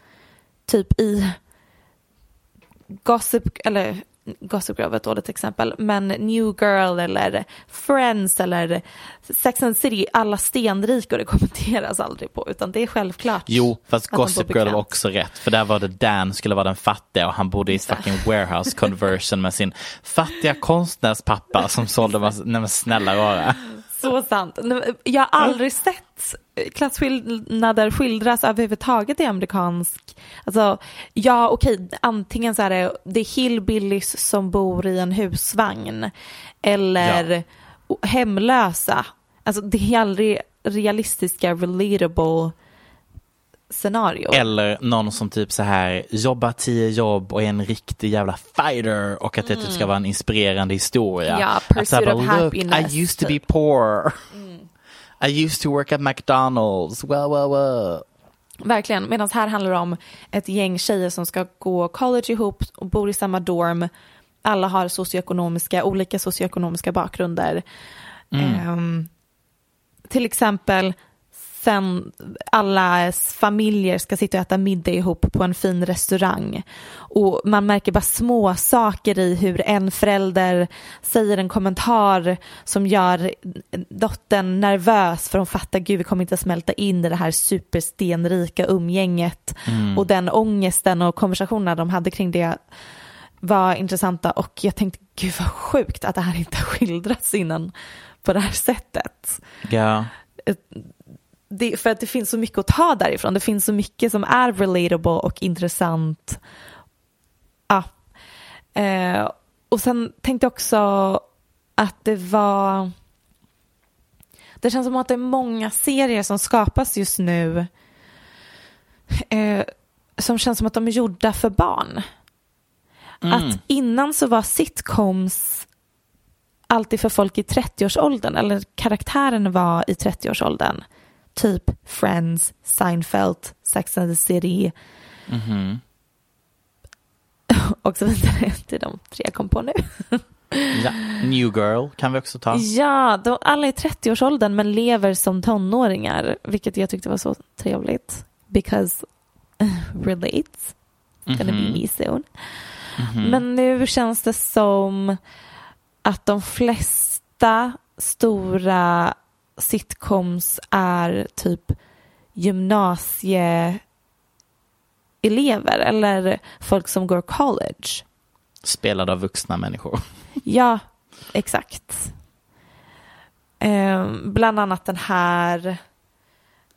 Typ i Gossip, eller Gossip Girl var ett dåligt exempel, men New Girl eller Friends eller Sex and City, alla stenrika och det kommenteras aldrig på, utan det är självklart. Jo, fast Gossip Girl var också rätt. För där var det Dan skulle vara den fattiga och han bodde i ett fucking warehouse conversion med sin fattiga konstnärspappa som sålde nej men snälla rara. Så sant. Jag har aldrig sett klasskillnader skildras överhuvudtaget i amerikansk, alltså ja okej, antingen så är det, det är hillbillies som bor i en husvagn eller hemlösa. Alltså det är aldrig realistiska, relatable scenario. Eller någon som typ så här jobbar tio jobb och är en riktig jävla fighter och att det typ ska vara en inspirerande historia. Ja, Att pursuit bara, of happiness, I used to be typ." poor. I used to work at McDonalds. Well, well, well. Verkligen, medan här handlar det om ett gäng tjejer som ska gå college ihop och bor i samma dorm. Alla har socioekonomiska, olika socioekonomiska bakgrunder. Ehm, till exempel sen alla familjer ska sitta och äta middag ihop på en fin restaurang. Och man märker bara små saker i hur en förälder säger en kommentar som gör dottern nervös för hon fattar gud vi kommer inte smälta in i det här superstenrika umgänget. Och den ångesten och konversationerna de hade kring det var intressanta och jag tänkte gud vad sjukt att det här inte har skildrats innan på det här sättet Ja. Det, för att det finns så mycket att ta därifrån. Det finns så mycket som är relatable och intressant. Ja. Eh, och sen tänkte jag också att det var... Det känns som att det är många serier som skapas just nu eh, som känns som att de är gjorda för barn. Att innan så var sitcoms alltid för folk i 30-årsåldern eller karaktären var i 30-årsåldern. Typ Friends, Seinfeld, Sex and the City och så vidare. Är de tre jag kom på nu. ja. New Girl kan vi också ta. Ja, de, alla är i 30-årsåldern men lever som tonåringar, vilket jag tyckte var så trevligt. Because relate, gonna be me soon. Men nu känns det som att de flesta stora sitcoms är typ gymnasieelever eller folk som går college. Spelad av vuxna människor. Ja, exakt. Eh, bland annat den här.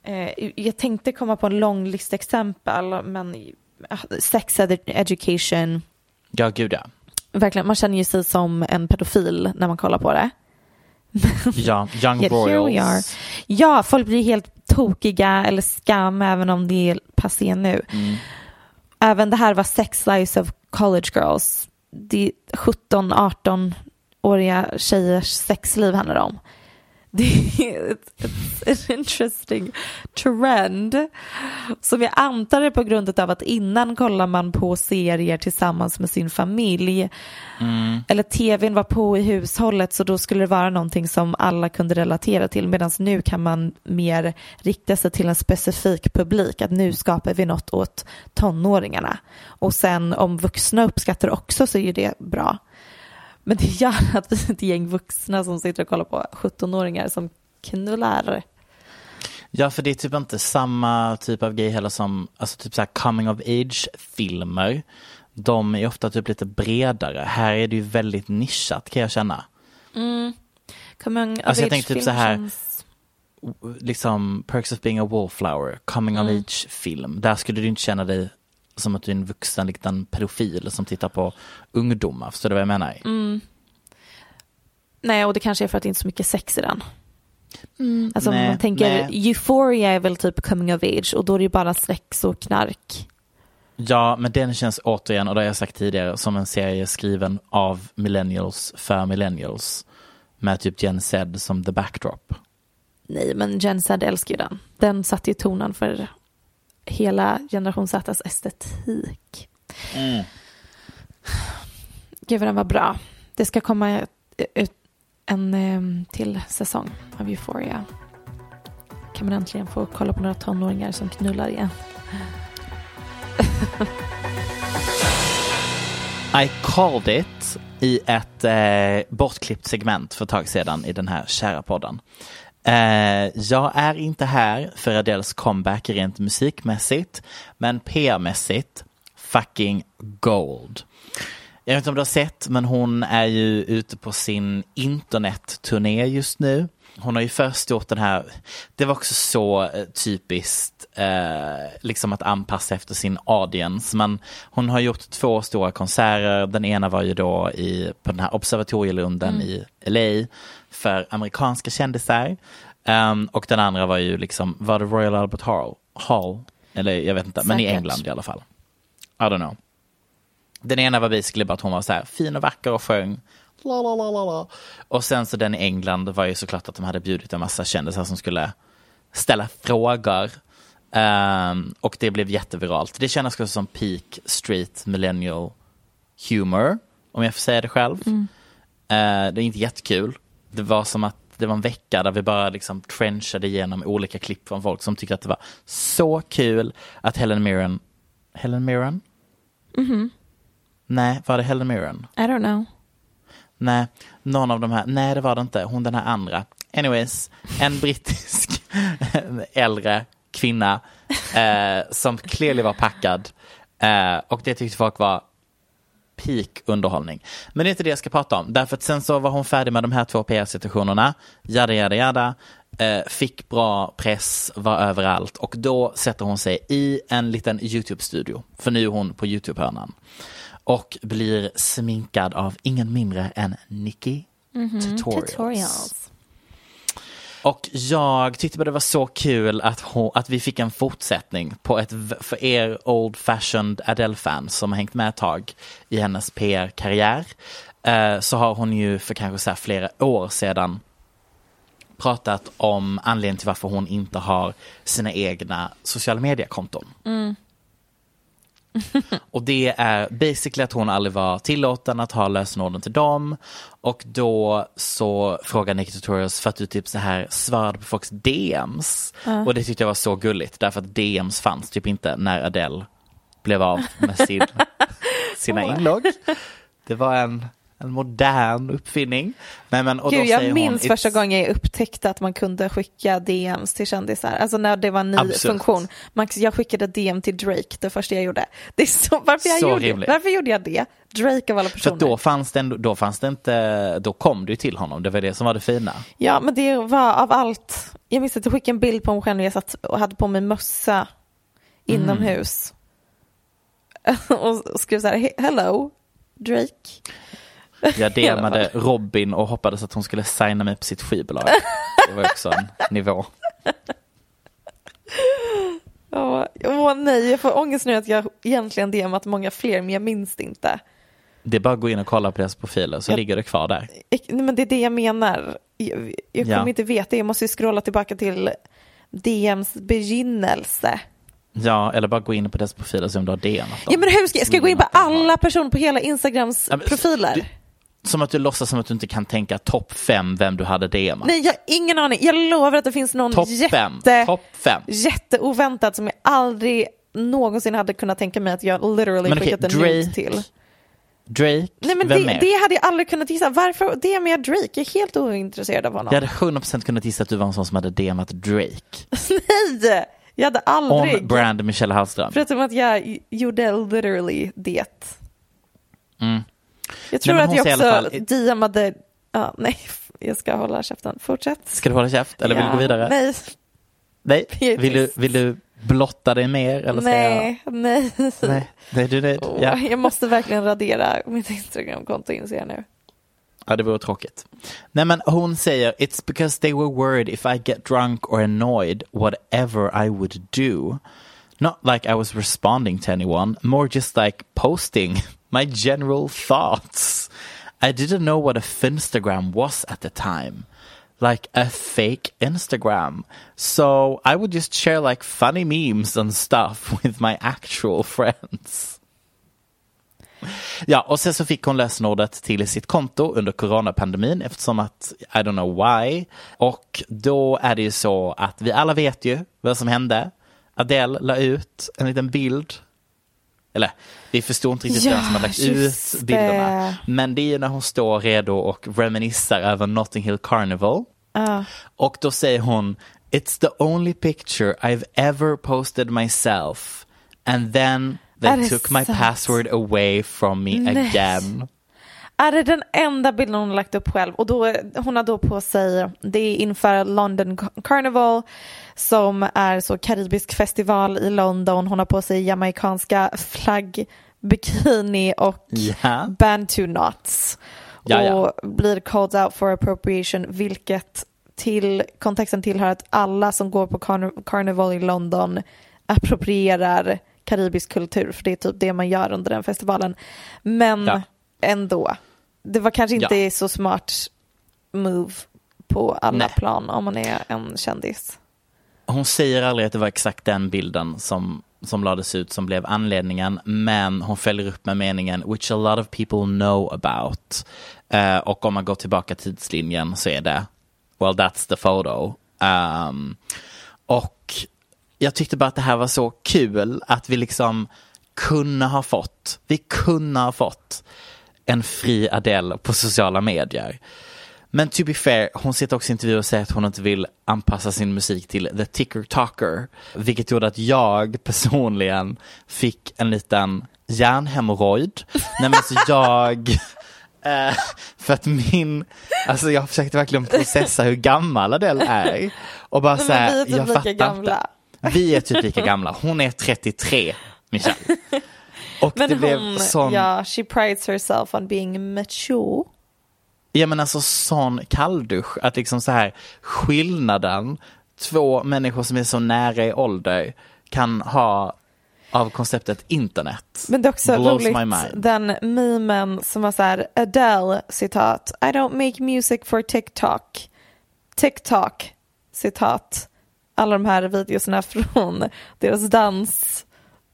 Eh, jag tänkte komma på en lång lista exempel, men eh, sex ed- education. Ja, gud ja. Verkligen, man känner ju sig som en pedofil när man kollar på det. Ja, Young Yet here we are. Royals. Ja, folk blir helt tokiga eller skam även om det är passé nu. Även det här var Sex Lives of College Girls. Det är 17-18-åriga tjejers sexliv handlar det om. Det är ett interesting trend som jag antar är på grund av att innan kollar man på serier tillsammans med sin familj. Eller tvn var på i hushållet så då skulle det vara någonting som alla kunde relatera till. Medan nu kan man mer rikta sig till en specifik publik att nu skapar vi något åt tonåringarna. Och sen om vuxna uppskattar också så är ju det bra. Men det gör att vi är ett gäng vuxna som sitter och kollar på 17-åringar som knullar. Ja, för det är typ inte samma typ av grej heller som, alltså typ så här coming of age-filmer. De är ofta typ lite bredare. Här är det ju väldigt nischat kan jag känna. Coming Alltså, jag of tänkte typ så här-. Liksom Perks of being a wallflower, coming of age-film. Där skulle du inte känna dig som att du är en vuxen liten pedofil som tittar på ungdomar. Förstår du vad jag menar? Nej, och det kanske är för att det inte är så mycket sex i den. alltså om nej, man tänker, nej. Euphoria är väl typ coming of age och då är det ju bara sex och knark. Ja, men den känns återigen, och det har jag sagt tidigare, som en serie skriven av millennials för millennials. Med typ Gen Z som the backdrop. Nej, men Gen Z älskar ju den. Den satte ju tonen för hela generation Z's estetik. Gud vad den var bra. Det ska komma ut en eh, till säsong av Euphoria. Kan man äntligen få kolla på några tonåringar som knullar igen. I called it i ett eh, bortklippt segment för ett tag sedan i den här kära podden. Eh, jag är inte här för Adeles comeback rent musikmässigt, men PR-mässigt fucking gold. Jag vet inte om du har sett, men hon är ju ute på sin internetturné just nu. hon har ju först gjort den här, det var också så eh, typiskt eh, liksom att anpassa efter sin audience. Men hon har gjort två stora konserter. Den ena var ju då i, på den här observatorielunden i LA för amerikanska kändisar. Ehm, och den andra var ju liksom, var det Royal Albert Hall? Hall? Eller jag vet inte, men i Säkert. England i alla fall. I don't know. Den ena var basically bara att hon var så här fin och vacker och sjöng. La, la, la, la, la. Och sen så den i England var ju såklart att de hade bjudit en massa kändisar som skulle ställa frågor. Ehm, och det blev jätteviralt. Det kändes också som peak street millennial humor, om jag får säga det själv. Eh, det är inte jättekul. Det var som att det var en vecka där vi bara liksom trenchade igenom olika klipp från folk som tyckte att det var så kul att Helen Mirren, Helen Mirren? Nej, var det Helen Mirren? I don't know. Nej, någon av de här. Nej, det var det inte. Hon den här andra. Anyways, en brittisk äldre kvinna eh, som clearly var packad. Eh, och det tyckte folk var peak underhållning. Men det är inte det jag ska prata om. Därför att sen så var hon färdig med de här två PR-situationerna. Jada, jada, jada. Eh, fick bra press, var överallt. Och då sätter hon sig i en liten YouTube-studio. För nu är hon på YouTube-hörnan. Och blir sminkad av ingen mindre än Nicki Tutorials. Tutorials. Och jag tyckte bara det var så kul att, hon, att vi fick en fortsättning på ett, för er old fashioned Adele-fans som har hängt med ett tag i hennes PR-karriär. Eh, så har hon ju för kanske så här flera år sedan pratat om anledningen till varför hon inte har sina egna sociala mediekonton. Mm. Och det är basically att hon aldrig var tillåten att ha lösenorden till dem. Och då så frågade Nicky Tutorials för att du typ så här svarade på folks DMs. Och det tyckte jag var så gulligt därför att DMs fanns typ inte när Adele blev av med sin, sina inlogg. Det var en, en modern uppfinning. Nej, men, och Gud, jag minns hon, första "It's- gången jag upptäckte att man kunde skicka DMs till kändisar. Alltså när det var en ny Absurt. funktion. Max, jag skickade DM till Drake det första jag gjorde. Det är så, varför, jag Så gjorde, rimligt. varför gjorde jag det? Drake av alla För personer. att då fanns det då fanns det inte, då kom du till honom, det var det som var det fina. Ja, men det var av allt. Jag minns att jag skickade en bild på mig själv när jag satt och hade på mig mössa inomhus. och skrev så här, "He- hello, Drake. Jag DMade Robin och hoppades att hon skulle signa mig på sitt skivbolag. Det var också en nivå. Ja, Åh nej, jag får ångest nu att jag egentligen DMat många fler, men jag minns det inte. Det är bara att gå in och kolla på deras profiler så Ja. ligger det kvar där. Nej, men det är det jag menar. Jag, jag kommer Ja. inte veta, jag måste ju scrolla tillbaka till DMs begynnelse. Ja, eller bara gå in på deras profiler och se om du har DMat dem. Ja men hur ska jag, ska jag gå in på alla personer på hela Instagrams Ja, men- profiler? Som att du låtsas som att du inte kan tänka topp fem vem du hade DMat. Nej, jag har ingen aning. Jag lovar att det finns någon fem. jätte, Topp fem. jätteoväntat som jag aldrig någonsin hade kunnat tänka mig att jag literally Men skickat en nude till. Drake, Nej men vem det, mer? det hade jag aldrig kunnat gissa. Varför DMar jag Drake? Jag är helt ointresserad av honom. Jag hade 100% kunnat gissa att du var en sån som hade DMat Drake. Nej! Jag hade aldrig. Om brand Michelle Hallström. Förutom att jag gjorde literally det. Mm. Jag tror men att jag också fall- DMade, ja nej, jag ska hålla käften. Fortsätt. Ska du hålla käft eller vill Ja, du gå vidare? Nej, Nej. Vill, du, vill du blotta dig mer? Eller ska jag... nej, nej. Nej, nej, du nöjd? Åh, Ja. Jag måste verkligen radera mitt Instagramkonto inser jag nu. ja, det vore tråkigt. Nej, men hon säger It's because they were worried if I get drunk or annoyed, whatever I would do. Not like I was responding to anyone, more just like posting my general thoughts. I didn't know what a Finstagram was at the time. Like a fake Instagram. So I would just share like funny memes and stuff with my actual friends. Ja, och sen så fick hon lösenordet till sitt konto under coronapandemin eftersom att I don't know why. Och då är det ju så att vi alla vet ju vad som hände. Adele la ut en liten bild. Eller vi förstod inte riktigt Ja, vem som hade lagt ut bilderna. det. Men det är ju när hon står redo och reminiscer över Notting Hill Carnival. Och då säger hon It's the only picture I've ever posted myself and then they took my sant? password away from me Nej. again. Är det den enda bilden hon har lagt upp själv och då, hon har då på sig, det är inför London Carnival som är så karibisk festival i London, hon har på sig jamaicanska flaggbikini och Ja. bantu knots Ja, ja. och blir called out for appropriation vilket till kontexten tillhör att alla som går på carn- carnival i London approprierar karibisk kultur för det är typ det man gör under den festivalen. Men Ja. Ändå, det var kanske inte Ja. så smart move på alla Nej. plan om man är en kändis. Hon säger aldrig att det var exakt den bilden som, som lades ut som blev anledningen, men hon följer upp med meningen which a lot of people know about. Eh, och om man går tillbaka tidslinjen så är det well that's the photo. Um, och jag tyckte bara att det här var så kul att vi liksom kunde ha fått, vi kunde ha fått en fri Adele på sociala medier. Men to be fair, hon sitter också i intervjuer och säger att hon inte vill anpassa sin musik till the ticker talker. Vilket gjorde att jag personligen fick en liten hjärnhemorrojd. Nej men så jag, eh, för att min, alltså jag försökte verkligen processa hur gammal Adele är. Och bara Men säga, vi är typ jag fattar gamla. inte. Vi är typ lika gamla, hon är 33, Michelle. Och Men det blev hon, sån... ja, she prides herself on being mature. Ja men alltså sån kalldusch, att liksom så här skillnaden två människor som är så nära i ålder kan ha av konceptet internet. Men det är också Blows roligt, den memen som var så här, Adele, citat, I don't make music for TikTok. TikTok, citat. Alla de här videorna från deras dans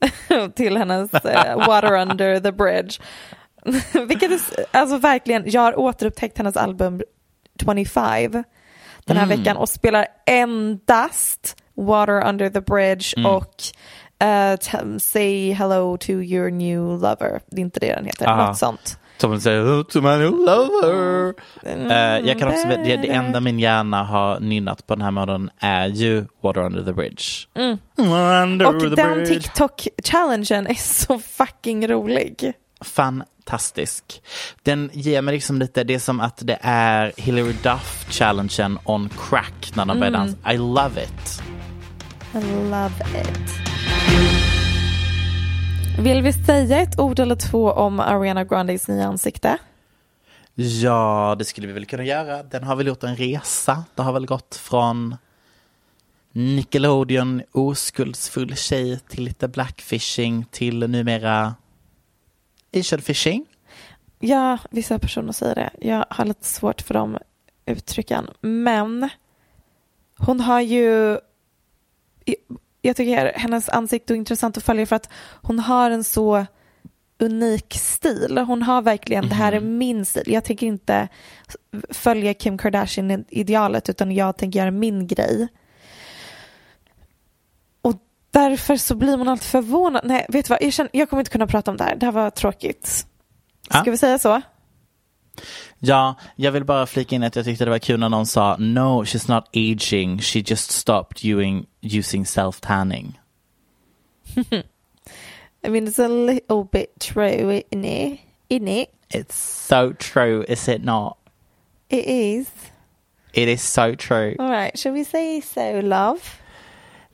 till hennes eh, Water Under the Bridge. Vilket är, alltså verkligen, jag har återupptäckt hennes album 25 den här veckan och spelar endast Water Under the Bridge och eh, t- Say Hello to your new lover. Det är inte det den heter, Aha. något sånt. Som säger, "Oh, to my new lover. Eh, jag kan också, det, det enda min hjärna har nynnat på den här månaden är ju Water Under the Bridge. Under Och den. TikTok-challengen är så fucking rolig. Fantastisk. Den ger mig liksom lite, det är som att det är Hillary Duff-challengen on crack när de börjar dansa. I love it. I love it. Vill vi säga ett ord eller två om Ariana Grandes nya ansikte? Ja, det skulle vi väl kunna göra. Den har väl gjort en resa. Det har väl gått från Nickelodeon, oskuldsfull tjej till lite blackfishing till numera Asian fishing. Ja, vissa personer säger det. Jag har lite svårt för de uttrycken. Men hon har ju... Jag tycker hennes ansikte är intressant att följa för att hon har en så unik stil. Hon har verkligen, det här är min stil. Jag tänker inte följa Kim Kardashian-idealet utan jag tänker göra min grej. Och därför så blir man alltid förvånad. Nej, vet du vad? Jag, känner, jag kommer inte kunna prata om det här. Det här var tråkigt. Ska Ja. vi säga så? Ja, jag vill bara flika in att jag tyckte det var kul när någon sa No, she's not aging, she just stopped using, using self-tanning. I mean, it's a little bit true, isn't it? Isn't it? It's so true, is it not? It is. It is so true. All right, shall we say so, love?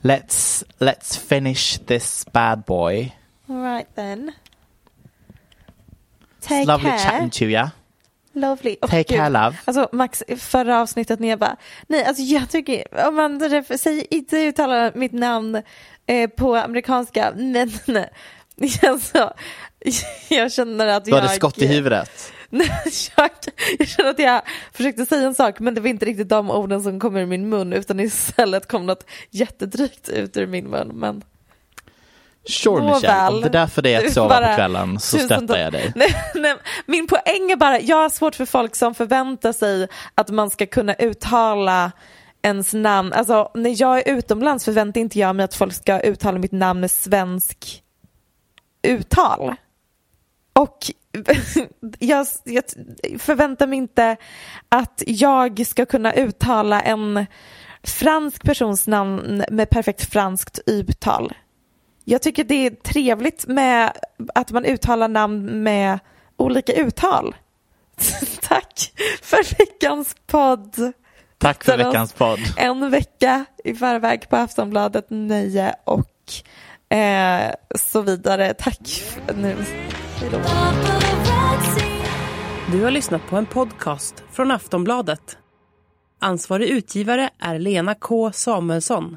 Let's let's finish this bad boy. All right then. It's Take lovely care. chatting to you. Lovely. Åh, Take care love. Alltså Max, förra avsnittet när jag bara, nej alltså jag tycker, om man säger inte uttala mitt namn eh, på amerikanska, men alltså, jag känner att Du jag... hade skott i huvudet. Nej, jag, jag känner att jag försökte säga en sak men det var inte riktigt de orden som kom ur min mun utan istället kom något jättedrygt ut ur min mun. Men Sure Nåväl. Michelle, om det är därför det är att sova bara- på kvällen så stöttar jag dig. Nej, nej, min poäng är bara, jag har svårt för folk som förväntar sig att man ska kunna uttala ens namn. Alltså när jag är utomlands förväntar inte jag mig att folk ska uttala mitt namn med svensk uttal. Och jag, jag förväntar mig inte att jag ska kunna uttala en fransk persons namn med perfekt franskt uttal. Jag tycker det är trevligt med att man uttalar namn med olika uttal. Tack för veckans podd. Tack för veckans podd. En vecka i förväg på Aftonbladet Nöje och eh, så vidare. Tack nu. Du har lyssnat på en podcast från Aftonbladet. Ansvarig utgivare är Lena K Samuelsson.